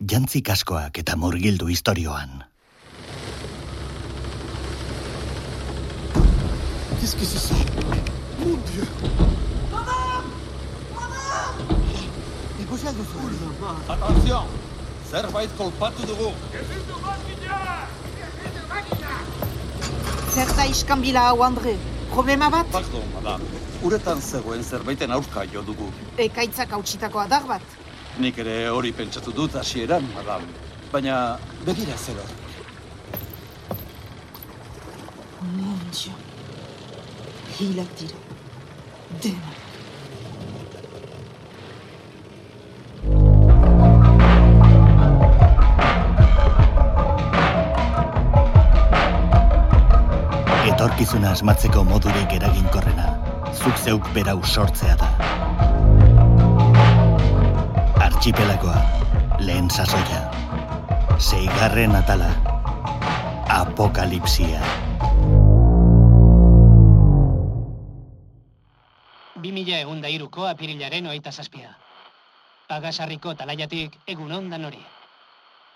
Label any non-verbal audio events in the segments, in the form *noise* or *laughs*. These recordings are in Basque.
jantzi kaskoak eta murgildu historioan. Qu'est-ce que c'est ça Mon Dieu Ikusi alduzu. Atención! Zerbait kolpatu dugu. Zer da iskanbila hau, Andre? Problema bat? Pardon, madame. Uretan zegoen zerbaiten aurka jo dugu. Ekaitzak hautsitako adar bat. Nik ere hori pentsatu dut hasieran, madame. Baina begira zero. Mon Dieu. Hilak dira. Dena. Etorkizuna asmatzeko modurik eraginkorrena, zuk zeuk berau sortzea da. Archipelagoa, lehen sasoia. Seigarren atala, apokalipsia. Bi mila egun da iruko apirilaren oita zazpia. Pagasarriko talaiatik egun ondan hori.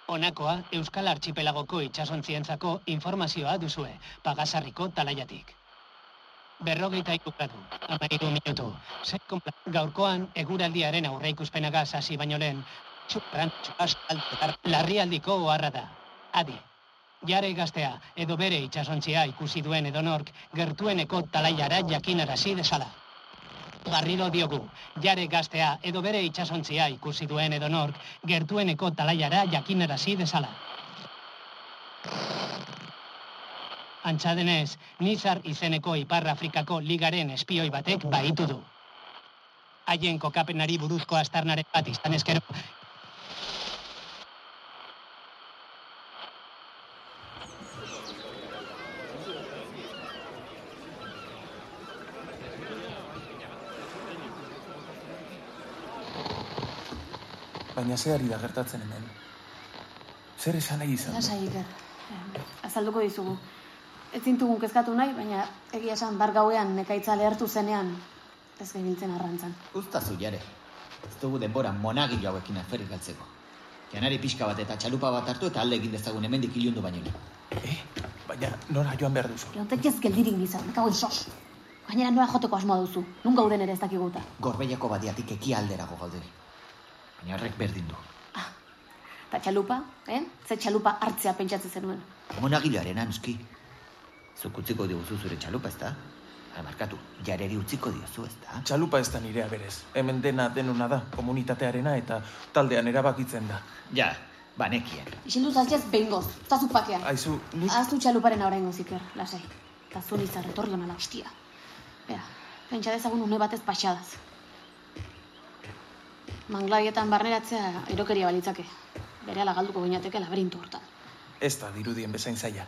Honakoa Euskal Archipelagoko itxasontzientzako informazioa duzue, Pagasarriko talaiatik. Berrogeita iku gradu, amairu minutu. Zeikon gaurkoan eguraldiaren aurreikuspenagaz hasi baino lehen, txupran txupastaltetar larrialdiko oharra da. Adi, jare gaztea edo bere itxasontzia ikusi duen edonork gertueneko talaiara jakinarazi desala. Garriro diogu, jare gaztea edo bere itxasontzia ikusi duen edonork gertueneko talaiara jakinarazi desala. Antza denez, Nizar izeneko Ipar Afrikako ligaren espioi batek baitu du. Haien kokapenari buruzko astarnaren bat izan ezkero, Baina ze ari da gertatzen hemen. Zer esan nahi izan? Lasai, Iker. Azalduko dizugu. Ez zintugun kezkatu nahi, baina egia esan bar gauean nekaitza lehertu zenean ez gebiltzen arrantzan. Uztazu jare. Ez dugu denbora monagilo hauekin aferrik galtzeko. Janari pixka bat eta txalupa bat hartu eta alde egin dezagun hemendik ilundu baino. Eh? Baina nora joan behar duzu? Leontek ez geldirik nizan, mekagoen sos. Gainera noa joteko asmoa duzu. Nun gauden ere ez dakiguta. Gorbeiako badiatik eki alderago gaude. Baina horrek berdin du. Eta txalupa, eh? Ze txalupa hartzea pentsatzen zenuen. Monagiloarena, nuski. Zuk utziko diguzu zure txalupa, ez da? Markatu, jareri utziko diozu, ez da? Txalupa ez da nirea berez. Hemen dena denuna da, komunitatearena eta taldean erabakitzen da. Ja, banekien. Isildu zaztiaz behingoz, zazu pakea. Aizu, nik... Ahaztu txaluparen oraingo ziker, lasai. Eta zuen izan retorri ona hostia. Bera, pentsa dezagun une batez paxadaz. Mangladietan barneratzea erokeria balitzake. Bere galduko ginateke laberintu hortan. Ez da dirudien bezain zaila.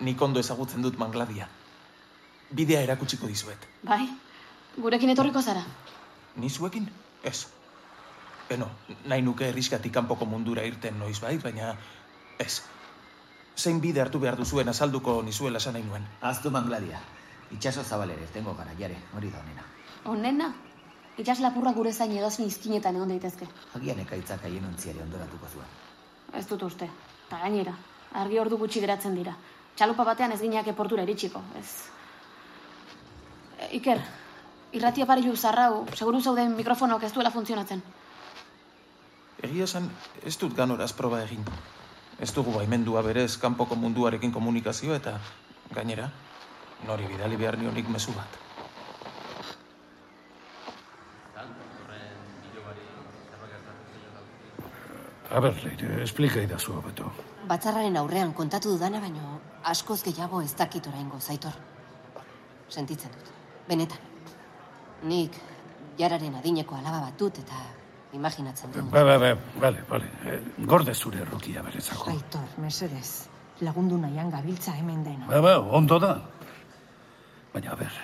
Nik ondo ezagutzen dut mangladia. Bidea erakutsiko dizuet. Bai, gurekin etorriko zara. Ni zuekin? Ez. Beno, nahi nuke erriskatik kanpoko mundura irten noiz bai, baina ez. Zein bide hartu behar duzuen azalduko nizuela esan nahi nuen. Aztu mangladia. Itxaso zabalere, tengo gara, jare, hori da honena. Onena, itxas lapurra gure zain edozen izkinetan egon daitezke. Agian ekaitzak haien ondoratuko zuen. Ez dut uste. Ta gainera, argi ordu gutxi geratzen dira. Txalupa batean ez gineak eportura iritsiko, ez. E, Iker, irratia parilu zarrau, seguru zauden mikrofonok ez duela funtzionatzen. Egia esan, ez dut ganoraz proba egin. Ez dugu baimendua berez kanpoko munduarekin komunikazio eta gainera, nori bidali behar nionik mezu bat. A ber, Leire, esplika idazu hobeto. Batzarraren aurrean kontatu dudana, baino askoz gehiago ez dakit oraingo zaitor. Sentitzen dut, benetan. Nik jararen adineko alaba bat dut eta imaginatzen dut. Ba, ba, ba, bale, bale. Eh, Gorde zure errokia berezako. Aitor, mesedez. Lagundu nahian gabiltza hemen dena. Ba, ba, ondo da. Baina, a ber,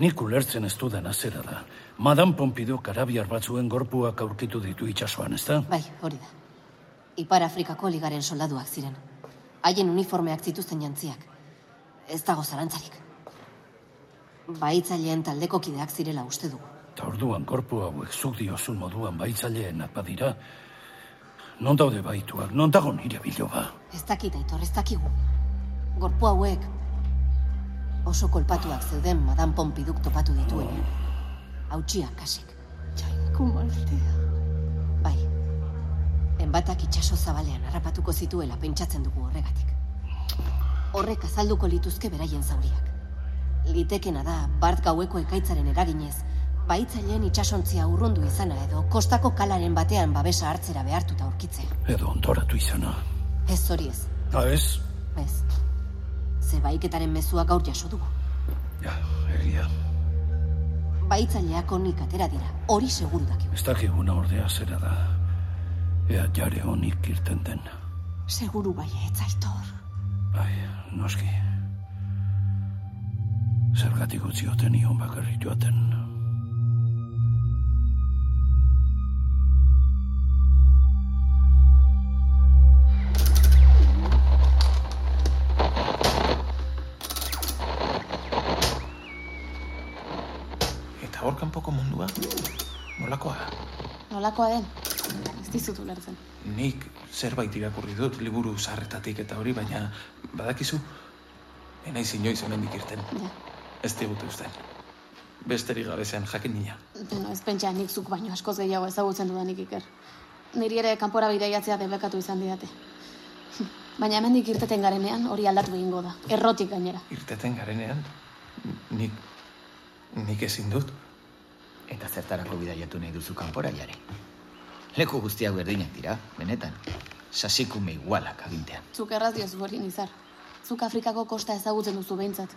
nik ulertzen ez dudan azera da. Madame Pompidou karabiar batzuen gorpuak aurkitu ditu itsasoan, ez da? Bai, hori da. Ipar Afrikako ligaren soldaduak ziren. Haien uniformeak zituzten jantziak. Ez dago zarantzarik. Baitzaileen taldeko kideak zirela uste dugu. Eta orduan korpu hauek zuk diozun moduan baitzaileen badira. Non daude baituak, non dago nire biloba. Ez dakit, aitor, ez dakigu. Gorpu hauek oso kolpatuak zeuden Madame Pompiduk topatu dituen. Hautsiak kasik. Jainku maltea. Enbatak itxaso zabalean harrapatuko zituela pentsatzen dugu horregatik. Horrek azalduko lituzke beraien zauriak. Litekena da, bart gaueko ekaitzaren eraginez, baitzaileen itxasontzia urrundu izana edo kostako kalaren batean babesa hartzera behartuta aurkitzea. Edo ondoratu izana. Ez hori ez, Ha, ez? ez. Ze baiketaren mezua gaur jaso dugu. Ja, egia. Baitzaileak onik atera dira, hori seguru dakigu. Ez dakiguna ordea zera da. Ea jare honik irten den. Seguru bai, ez aitor. Bai, noski. Zergatik utzioten ion bakarrik joaten. Eta hor kanpoko mundua? Nolakoa? Nolakoa den? Ez dizut ulertzen. Nik zerbait irakurri dut liburu zarretatik eta hori, baina badakizu, enaiz inoiz hemendik irten. Ja. Ez digute usten. Besterik gabe zen jakin nina. Beno, ez pentsa nik zuk baino askoz gehiago ezagutzen dudanik iker. Niri ere kanpora bidaiatzea debekatu izan didate. *laughs* Baina hemendik irteten garenean hori aldatu egingo da. Errotik gainera. Irteten garenean, nik, nik ezin dut. Eta zertarako bidaiatu nahi duzu kanpora jare. Leku guztiak berdinak dira, benetan. Sasikume igualak agintean. Zuk erraz diozu hori nizar. Zuk Afrikako kosta ezagutzen duzu behintzat.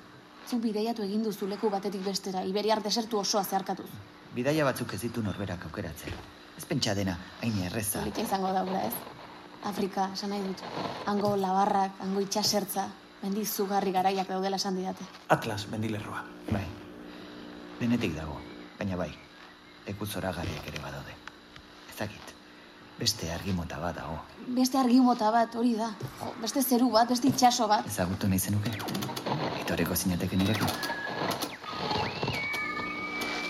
Zuk bidaiatu egin duzu leku batetik bestera, Iberiar desertu osoa zeharkatuz. Bidaia batzuk ez ditu norberak aukeratzen. Ez pentsa dena, hain erreza. Polita izango daura, ez? Afrika, esan nahi dut. Hango labarrak, hango itxasertza, mendi zugarri garaiak daudela esan didate. Atlas mendilerroa. Bai, denetik dago, baina bai, leku zoragarriak ere badaude. Ezakit, beste argi mota bat dago. Beste argi mota bat, hori da. Jo, beste zeru bat, beste itxaso bat. Ezagutu nahi zenuke? Itoreko zinateke nirekin.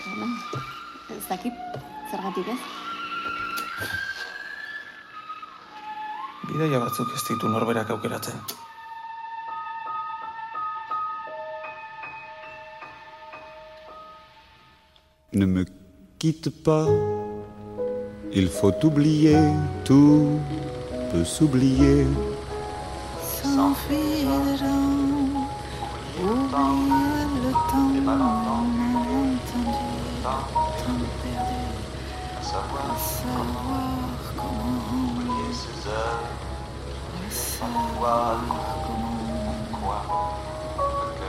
Bueno, ez dakit, zergatik ez? Bidaia batzuk ez ditu norberak aukeratzen. Ne me quitte pas, il faut oublier, tout peut s'oublier. S'enfuir dedans, oublier le temps malentendu, temps perdu, savoir comment, à savoir comment.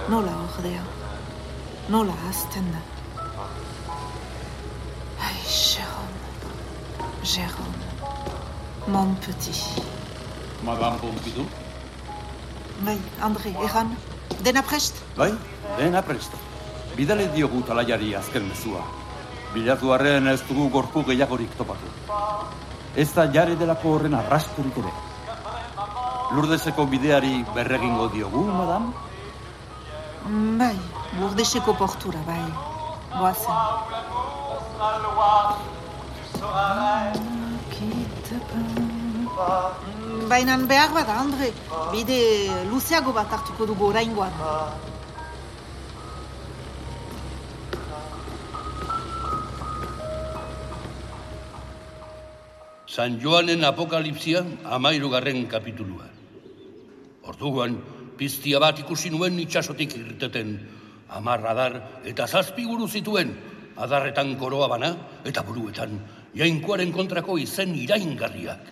Nola ordea, nola Jérôme, mon petit. Madame Pompidou? Bai, Andre, erran, dena prest? Bai, dena prest. Bidale diogu talaiari azken mezua. Bilatu arren ez dugu gorpu gehiagorik topatu. Ez da jare delako horren arrasturik ere. Lurdezeko bideari berregingo diogu, madam? Bai, burdeseko portura, bai. Goazen. Bainan behar bada, Andre, bide luzeago bat hartuko dugu oraingoan. San Joanen apokalipsia amairugarren kapitulua. Orduan, piztia bat ikusi nuen itxasotik irteten. Amar adar eta zazpi buru zituen, adarretan koroa bana eta buruetan, jainkoaren kontrako izen iraingarriak.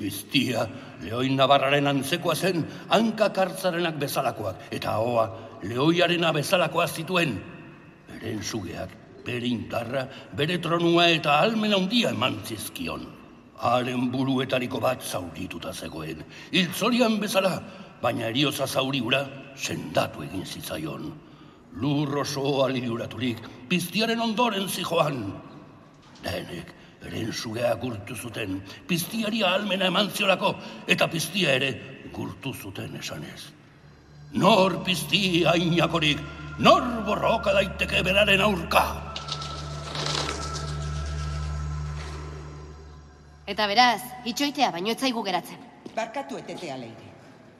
Piztia, leoin nabarraren antzekoa zen, hanka kartzarenak bezalakoak, eta hoa, leoiarena bezalakoa zituen. Beren sugeak, bere indarra, bere tronua eta almen handia eman zizkion. Haren buruetariko bat zaurituta zegoen. Hiltzorian bezala, baina erioza zauriura sendatu egin zitzaion. Lur oso aliuraturik, piztiaren ondoren zijoan. Denek, eren sugea gurtu zuten, piztiari almena eman ziolako, eta piztia ere gurtu zuten esanez. Nor pizti hainakorik, nor borroka daiteke beraren aurka. Eta beraz, itxoitea baino ez zaigu geratzen. Barkatu etetea leire.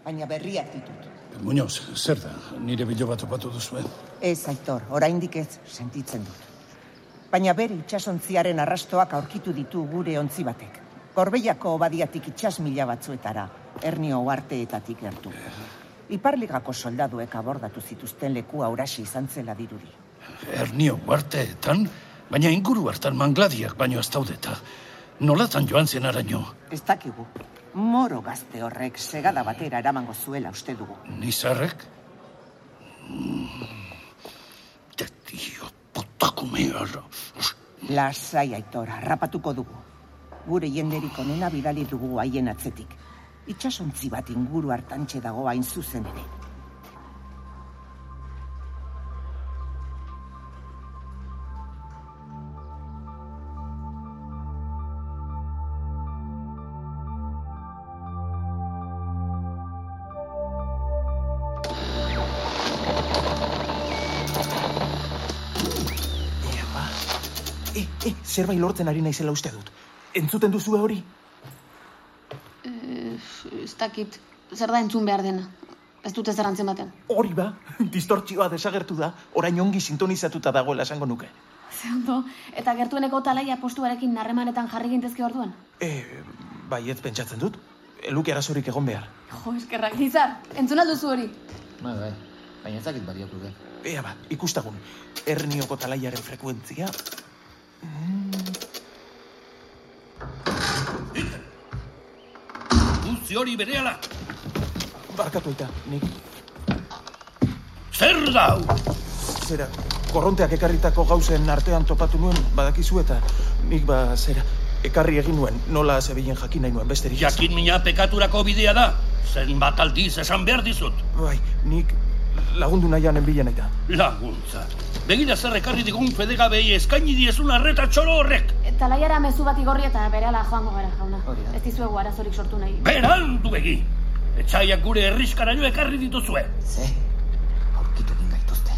Baina berriak ditut. Muñoz, zer da, nire bilo bat opatu duzuen? Ez, Aitor, oraindik ez sentitzen dut. Baina bere itxasontziaren arrastoak aurkitu ditu gure ontzi batek. Gorbeiako obadiatik itxas mila batzuetara, ernio uarteetatik gertu. Iparligako soldaduek abordatu zituzten leku aurasi izan zela dirudi. Ernio uarteetan, baina inguru hartan mangladiak baino ez daudeta. Nolatan joan zen araño? Ez dakigu. Moro gazte horrek segada batera eramango zuela uste dugu. Nizarrek? Potakumea. Lasai aitora, rapatuko dugu. Gure jenderik onena bidali dugu haien atzetik. Itxasontzi bat inguru hartantxe dago hain zuzen ere. E, e, zerbait lortzen ari naizela uste dut. Entzuten duzue hori? Eh, ez dakit, zer da entzun behar dena. Ez dute zer antzen baten. Hori ba, *laughs* distortzioa desagertu da, orain ongi sintonizatuta dagoela esango nuke. Ze ondo, eta gertueneko talaia postuarekin harremanetan jarri gintezke orduan. E, bai, ez pentsatzen dut. Eluke arazorik egon behar. Jo, eskerrak, nizar, entzun alduzu hori. Bai, bai. Baina ez dakit bariatu den. Ea ba, ikustagun. Ernioko talaiaren frekuentzia... Guzti hori berehala. Barkatu eta, nik... Zer da hau? Zera, korronteak ekarritako gauzen artean topatu nuen, badakizu eta nik ba, zera, ekarri egin nuen, nola zebilen jakin nahi nuen, besterik. Jakin mina pekaturako bidea da. Zen bat aldiz esan behar dizut. Bai, nik lagundu nahian enbilen eta. Laguntza. Begira zer ekarri digun fedegabei eskaini diezun arreta txoro horrek. Talaiara mezu bat igorri eta berehala joango gara, jauna. Ez dizuegu arazorik sortu nahi. Berandu begi. Etxaiak gure herriskaraino ekarri dituzue. Ze?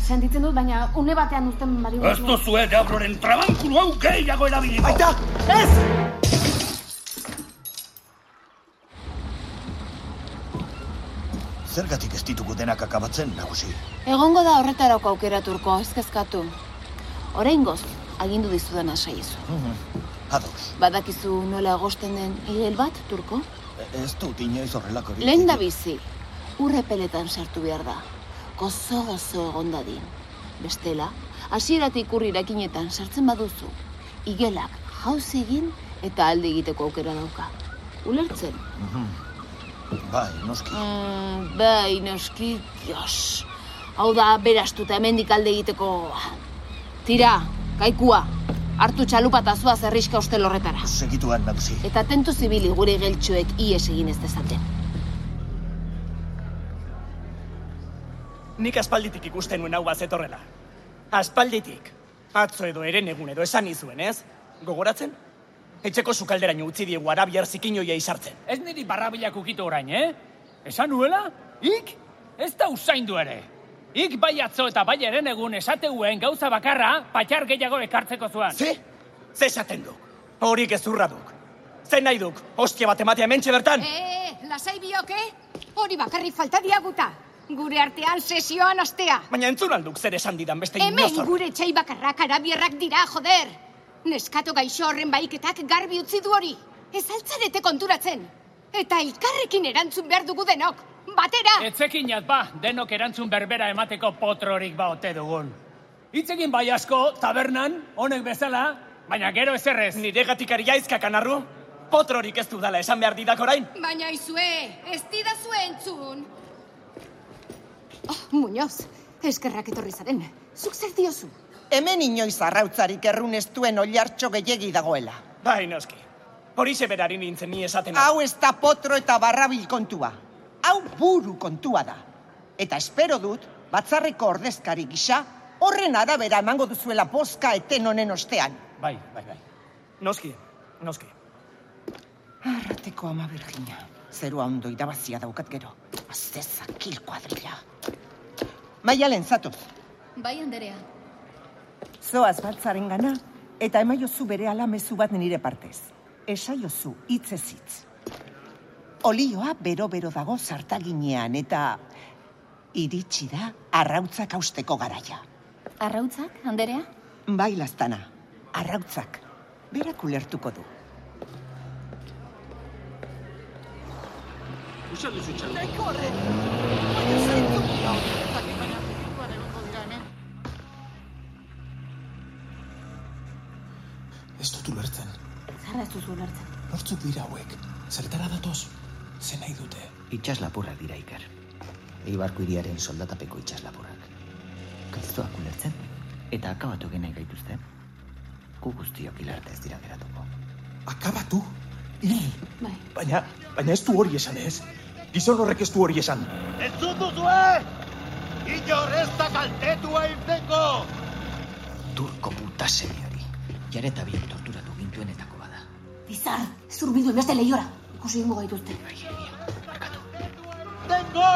Sentitzen dut, baina une batean uzten bali Ez duzue deabroren trabankulu hau gehiago erabiliko. Aita! Ez! Zergatik ez ditugu denak akabatzen, nagusi? Egongo da horretarako aukera turko, ez kezkatu. Oraingoz, agindu dizudan asaizu. Ados, Badakizu nola agosten den igel bat, turko? ez dut inoiz horrelakorik. Lehen da bizi, urre peletan sartu behar da. Gozo gozo egon dadin. Bestela, hasieratik urrirakinetan sartzen baduzu, igelak jauz egin eta alde egiteko aukera dauka. Ulertzen? Mhm. Bai, noski. Mm, bai, noski, dios. Hau da, berastuta hemendik alde egiteko... Tira, kaikua. Hartu txalupa eta zua zerriska ustel horretara. Segituan, nagusi. Eta tentu zibili gure geltxoek ies egin ez dezaten. Nik aspalditik ikusten nuen hau bazetorrela. Aspalditik. Atzo edo eren egun edo esan izuen, ez? Gogoratzen? Etxeko sukalderaino utzi diegu arabiar zikinoia izartzen. Ez niri barrabilak ukitu orain, eh? Esan nuela? Ik? Ez da usaindu ere. Ik bai atzo eta bai eren egun esateuen gauza bakarra patxar gehiago ekartzeko zuan. Ze? Ze esaten duk? Horik ezurra duk. Ze nahi duk? Ostia bat ematea hementxe bertan? Eh, lasai bioke? Hori bakarri falta diaguta. Gure artean sesioan astea. Baina entzun alduk zer esan didan beste Hemen inozor. gure txai bakarrak arabierrak dira, joder. Neskato gaixo horren baiketak garbi utzi du hori. Ez altzarete konturatzen. Eta elkarrekin erantzun behar dugu denok. Batera! Etzekinat ba, denok erantzun berbera emateko potrorik ba ote dugun. Hitzekin bai asko, tabernan, honek bezala, baina gero ezerrez. Nire gatikari jaizkak anarru? Potrorik ez dudala esan behar didak orain? Baina izue, ez didazue entzun. Oh, Muñoz, eskerrak etorri zaren. Zuk zer diozu? Hemen inoiz arrautzarik errun ez duen oliartxo gehiegi dagoela. Bai, noski. Horixe berari nintzen ni esaten. Hau ez da potro eta barrabil kontua. Hau buru kontua da. Eta espero dut, batzarreko ordezkari gisa, horren arabera emango duzuela boska eten honen ostean. Bai, bai, bai. Noski, noski. Arrateko ama Virginia. Zerua ondo irabazia daukat gero. Azezakil kuadrilla. Maialen zatoz. Bai, Anderea. Zoaz batzaren gana, eta emaiozu bere ala mezu bat nire partez. esaiozu hitz ez hitz. Olioa bero-bero dago zartaginean eta iritsi da arrautzak austeko garaia. Arrautzak, Anderea? Bai, lastana, arrautzak. Berak ulertuko du. Uxan duzu txan. Nahiko horre! Baina zaitu Ez dut ulertzen. Zerra ez duzu ulertzen. Nortzuk dira hauek? Zertara datoz? Ze nahi dute? Itxas lapurrak dira iker. Eibarko iriaren soldatapeko itxas lapurrak. Galtzoak ulertzen, eta akabatu genai gaituzte. Gu guztiok hilarte ez dira geratuko. Akabatu? Hil! Bai. Baina, baina ez du hori esan ez? Gizon horrek ez du hori esan. Ez duzue! Inor ez da kaltetua irteko! Turko puta semi hori. Jareta bien torturatu gintuenetako bada. Bizar, zurbidu beste lehiora. Ikusi ingo gaituzte. Tengo!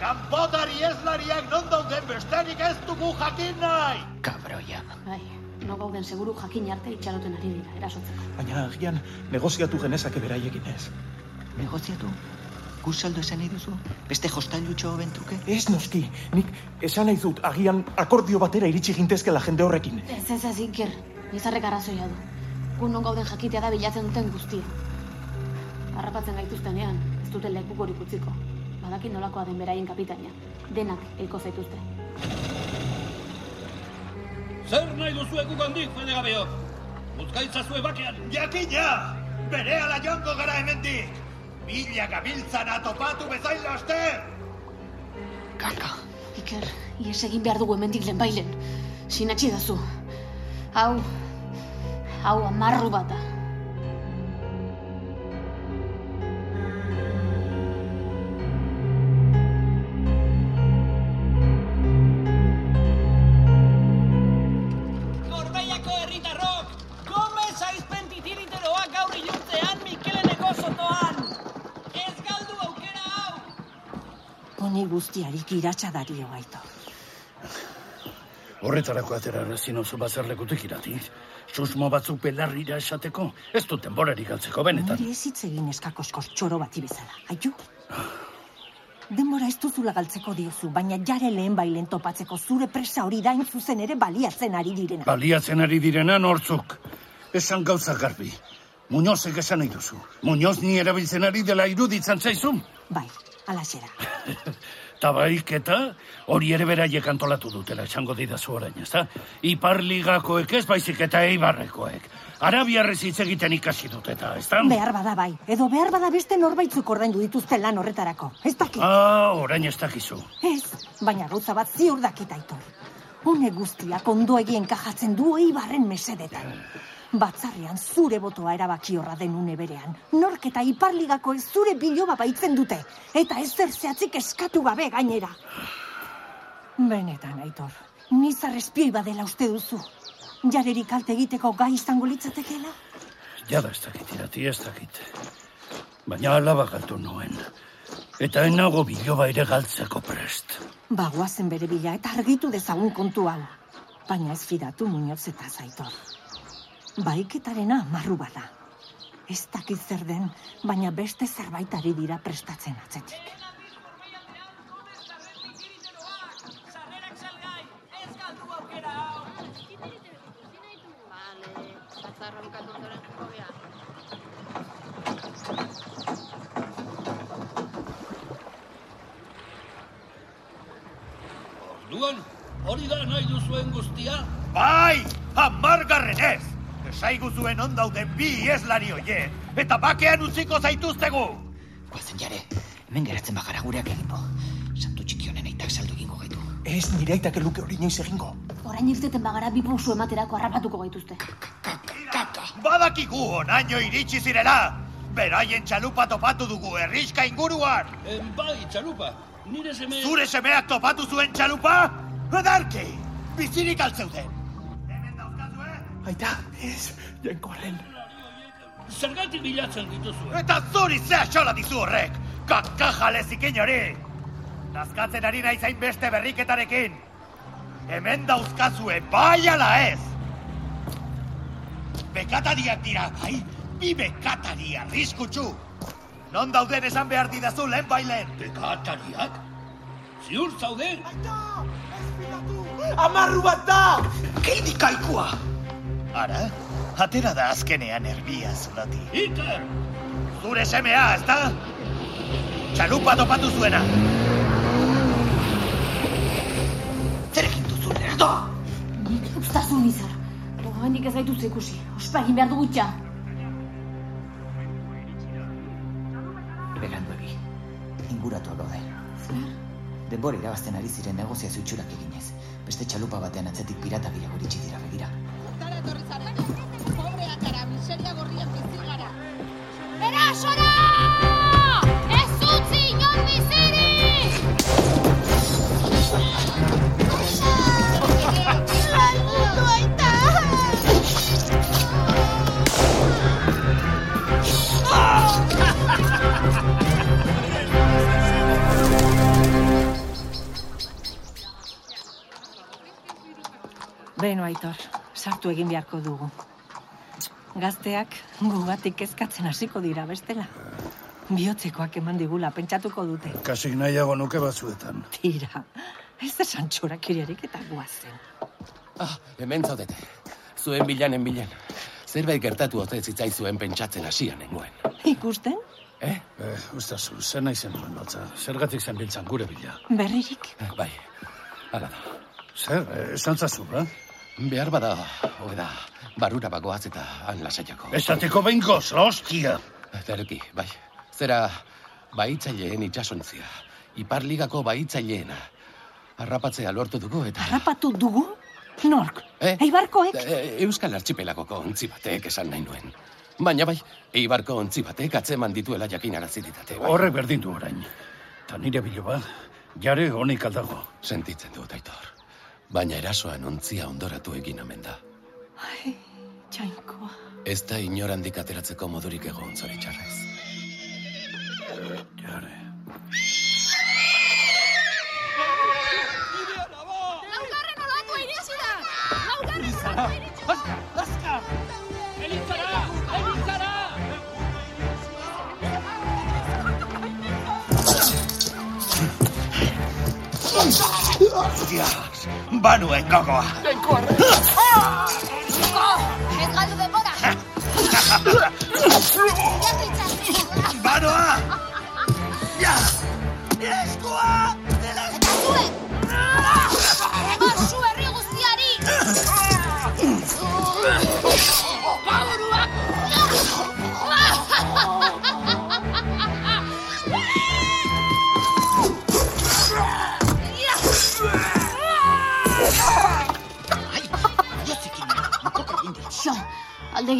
Kanpotari ezlariak non dauden besterik ez dugu jakin nahi! Kabroia. Bai, no gauden seguru jakin arte itxaroten ari dira, erasotzeko. Baina agian negoziatu genezake beraiekin ez. Negoziatu? Gu saldo esan nahi duzu? Beste jostailutxo bentruke? Ez noski, nik esan nahi dut agian akordio batera iritsi gintezkela jende horrekin. Ez ez ez iker, nizarrek arrazoia du. Gu non gauden jakitea da bilatzen duten guztia. Harrapatzen gaituztenean, ez dute lekukorik utziko. Badakin nolakoa den beraien kapitaina. Denak hilko zaituzte. Zer nahi duzu ekukandik, fede gabeok? Uzgaitzazue bakean. Jakina! Bere ala joango gara hemendik! Mila gabiltzana topatu bezain laster! Kaka. Iker, ies egin behar dugu hemendik lehenbailen. Sinatxi dazu. Hau, hau amarru bat da. Guztiarik iratsa dario gaito. Horretarako atera razin oso bazerlekutik iratik. Susmo batzuk belarrira esateko, ez dut denborarik galtzeko benetan. Nire ez hitz egin eskakoskor txoro bati bezala, aitu? Denbora ez duzula galtzeko diozu, baina jare lehen bailen topatzeko zure presa hori dain zuzen ere baliatzen ari direna. Baliatzen ari direna nortzuk. Esan gauza garbi. Muñozek esan nahi duzu. Muñoz ni erabiltzen ari dela iruditzen zaizun. Bai, alaxera. *laughs* Tabaik eta hori ere beraiek antolatu dutela, esango didazu orain, ezta? Iparligakoek ez baizik eta eibarrekoek. Arabiarrez hitz egiten ikasi dut eta, ezta? Behar bada bai, edo behar bada beste norbaitzuk ordaindu dituzte lan horretarako. Ez dakit. Ah, orain ez dakizu. Ez, baina gauza bat ziur dakit aitor. Hone guztiak ondo egien kajatzen du eibarren mesedetan. Batzarrean zure botoa erabaki horra den une berean. Nork eta iparligako ez zure biloba baitzen dute. Eta ez zer zehatzik eskatu gabe gainera. Benetan, aitor. Nizar espioi badela uste duzu. Jareri kalte egiteko gai izango litzatekela? Jada ez dakit irati, ez dakit. Baina alaba galtu nuen. Eta enago biloba ere galtzeko prest. Bagoazen bere bila eta argitu dezagun kontu hau. Baina ez fidatu Muñoz eta zaitor. Baiketarena marru bada. Ez dakit zer den, baina beste zerbait ari dira prestatzen atzetik. Orduan, hori da nahi duzuen guztia? Bai! Amargarren ez! Esaigu zuen ondauden bi ieslari oie, eta bakean utziko zaituztegu! Guazen jare, hemen geratzen bagara gureak egingo. Santu txiki honen aitak saldu egingo gaitu. Ez nire aitak luke hori inoiz egingo. Orain irteten bagara bi pausu ematerako harrapatuko gaituzte. Badakigu onaino iritsi zirela! Beraien txalupa topatu dugu herriska inguruan! En bai, txalupa, nire seme... Zure semeak topatu zuen txalupa? Edarki! Bizirik altzeuden! Aita, ez, jainkorren. Zergatik bilatzen dituzu. Eta zuri zea xola dizu horrek! Kakajale zikin hori! Nazkatzen ari nahi zain beste berriketarekin! Hemen dauzkazue, bai ala ez! Bekatadiak dira, bai? Bi bekatari arriskutsu! Non dauden esan behar didazu lehen bailen? Bekatariak? Ziur zaude? Amarru bat da! Keidi kaikua! Ara, atera da azkenean erbia zulati. Iker! Zure semea, ez da? Txalupa topatu zuena! Zer egin duzu, lerdo? Uztazu nizar. Gomendik ez gaituz ikusi. Ospa egin behar dugu txa. Beranduegi. Inguratuak gaude. Denbora irabazten ari ziren negoziazio itxurak eginez. Beste txalupa batean atzetik pirata gehiago iritsi dira begira. Beno, Aitor, sartu egin beharko dugu. Gazteak gugatik ezkatzen hasiko dira bestela. Biotzekoak eman digula pentsatuko dute. Kasik nahiago nuke batzuetan. Tira, ez esan txorakiriarik eta guazen. Ah, hemen zaudete. Zuen bilanen bilan. Zerbait gertatu ote zitzaizuen pentsatzen hasian nengoen. Ikusten? Eh, ustazu, zen nahi zen duen notza. Zergatik zen biltzan gure bila. Berririk? Bai, hala da. Zer, eh, esan zazu, ba? Behar bada, hoi da, barura bagoaz eta han lasaiako. Esateko behin goz, hostia! Zerki, bai. Zera, baitzaileen itxasontzia. Iparligako baitzaileena. Harrapatzea lortu dugu eta... Harrapatu dugu? Nork? Eh? Eibarkoek? E, Euskal Archipelagoko ontzi batek esan nahi nuen. Baina bai, Eibarko ontzi batek atzeman dituela jakinarazi ditate. Bai. Horrek berdin du orain. Ta nire biloba, jare honik aldago. Sentitzen dut, Aitor. Baina erasoan ontzia ondoratu egin omen da. Ai, jainkoa. Ez da inorandik ateratzeko modurik egon zoritxarrez. Jare. Laugarren olatua iriasi da! Laugarren olatua iritsi da! Azka! Elitzara! Banuen gogoa! Galdu denbora! Banoa!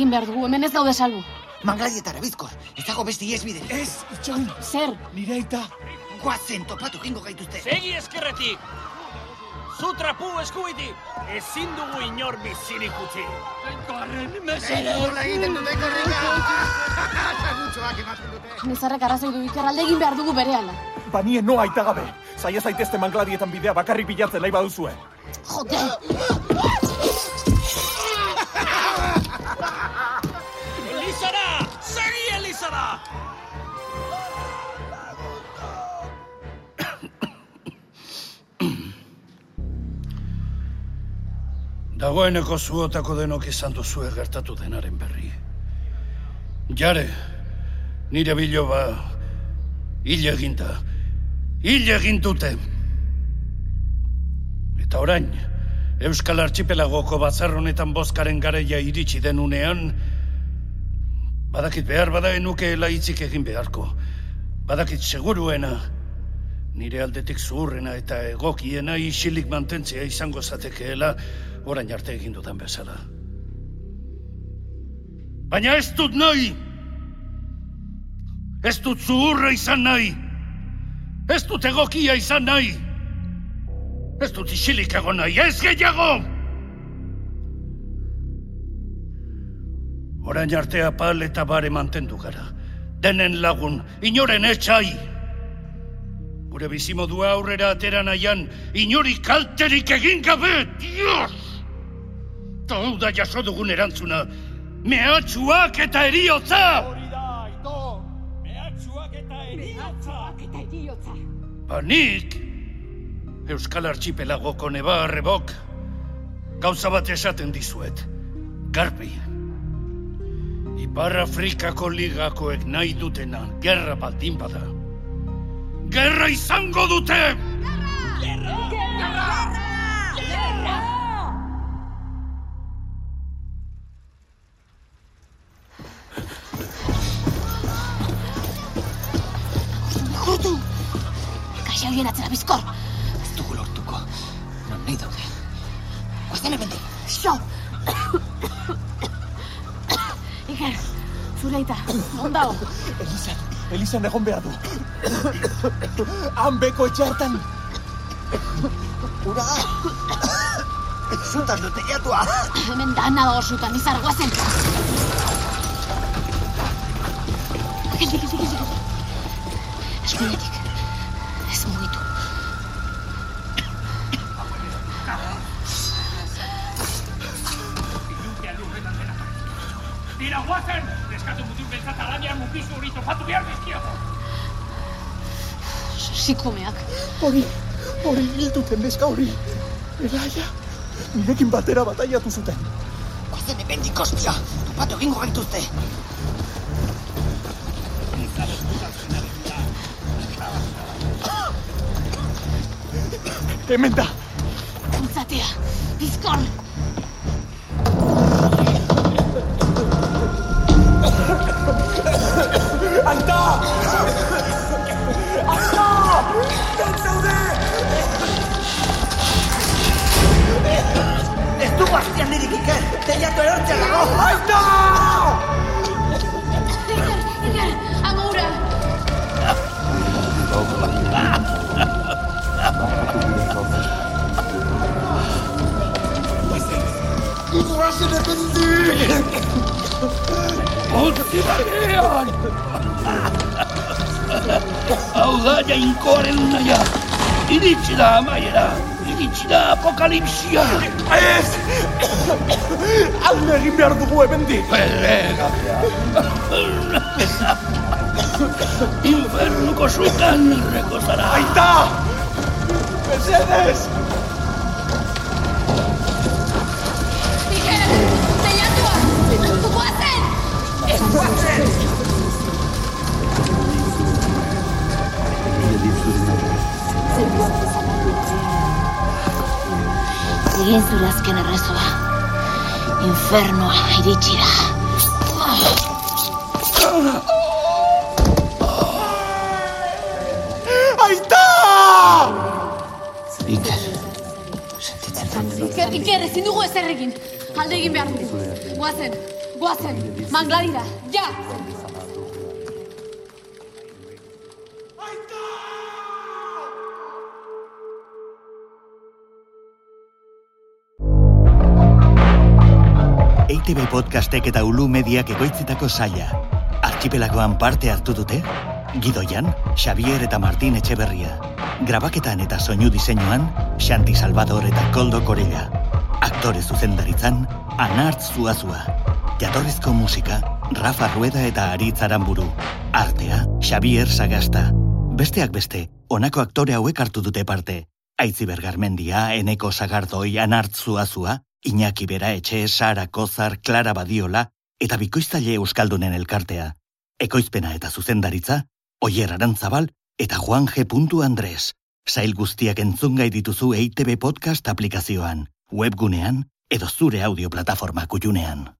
Egin behar dugu, hemen ez daude salbu. Manglaietara bizkor, ez dago beste iesbide. Ez, itxoin! Zer? Nire aita! Guazen topatu gingo gaituzte. Segi eskerretik! Zu trapu eskubitik! Ezin dugu inor bizirik utzi! Korren, Bere nola egiten dute korrika! Zagutxoak ematen dute! Nizarrek arrazoi du iker alde egin behar dugu bere ala. Banien noa aita gabe. Zaila zaitezte mangladietan bidea bakarrik bilatzen nahi baduzue. Jote! Dagoeneko zuotako denok izan duzue gertatu denaren berri. Jare, nire biloba hil eginda. Hil egin dute. Eta orain, Euskal Archipelagoko batzar honetan bozkaren garaia iritsi den unean, badakit behar bada enukeela hitzik egin beharko. Badakit seguruena, nire aldetik zuhurrena eta egokiena isilik mantentzea izango zatekeela orain arte egin dudan bezala. Baina ez dut nahi! Ez dut zuhurra izan nahi! Ez dut egokia izan nahi! Ez dut isilik egon nahi, ez gehiago! Orain arte apal eta bare mantendu gara. Denen lagun, inoren etxai! Gure bizimodua aurrera atera nahian, inori kalterik egin gabe! Dios! Eta hau da jaso dugun erantzuna, Mehatxuak eta eriotza! Ba nik, Euskal Archipelagoko neba arrebok, gauza bat esaten dizuet. Garbi. Ipar Afrikako ligakoek nahi dutena gerra baldin bada. Gerra izango dute! Jurtu! Kaxa horien atzera bizkor! Ez dugu lortuko. Non nahi daude. Guazen hemendik. Xo! Iker, zure aita, ondao. Elizan, Elizan egon behar du. Han beko etxe hartan. Ura! Zutan dute jatua! Hemen dana dago zutan, izar guazen. Geldi, geldi, geldi. Eskuinetik. Sikumeak. Hori, hori hil duten neska hori. Elaia, nirekin batera bataiatu zuten. Guazen hemendik ostia! Topatu egingo gaituzte! Hemen da! Bultzatea, bizkor! Ez du bastian nirik iker! Teiatu erortzea dago! Aita! Iker, Iker, amura! Guazen hemendik! Ontzi batean! Hau da jainkoaren naia. Iritsi da amaiera. Iritsi da apokalipsia. Ez! Alde egin behar dugu hemendik! Pelegabea. Infernuko suetan erreko Egin zure azken errezoa. Infernoa iritsi da. Aita! Iker, Iker, Iker, ezin dugu ezer egin. Alde egin behar dugu. Guazen, guazen, mangladira, ja! EITB podcastek eta Ulu Mediak egoitzitako saia. Archipelagoan parte hartu dute? Gidoian, Xavier eta Martin Etxeberria. Grabaketan eta soinu diseinuan, Xanti Salvador eta Koldo Korella. Aktore zuzendaritzan, Anartz Zuazua. Jatorrizko musika, Rafa Rueda eta Aritz Aramburu. Artea, Xavier Sagasta. Besteak beste, honako aktore hauek hartu dute parte. Aitziber Garmendia, Eneko Sagardoi, Anartz Zuazua, Iñaki Bera Etxe, Sara Kozar, Clara Badiola eta Bikoiztaile Euskaldunen elkartea. Ekoizpena eta zuzendaritza, Oier Arantzabal eta Juan G. Andres. Sail guztiak entzungai dituzu EITB Podcast aplikazioan, webgunean edo zure audio plataforma kutxunean.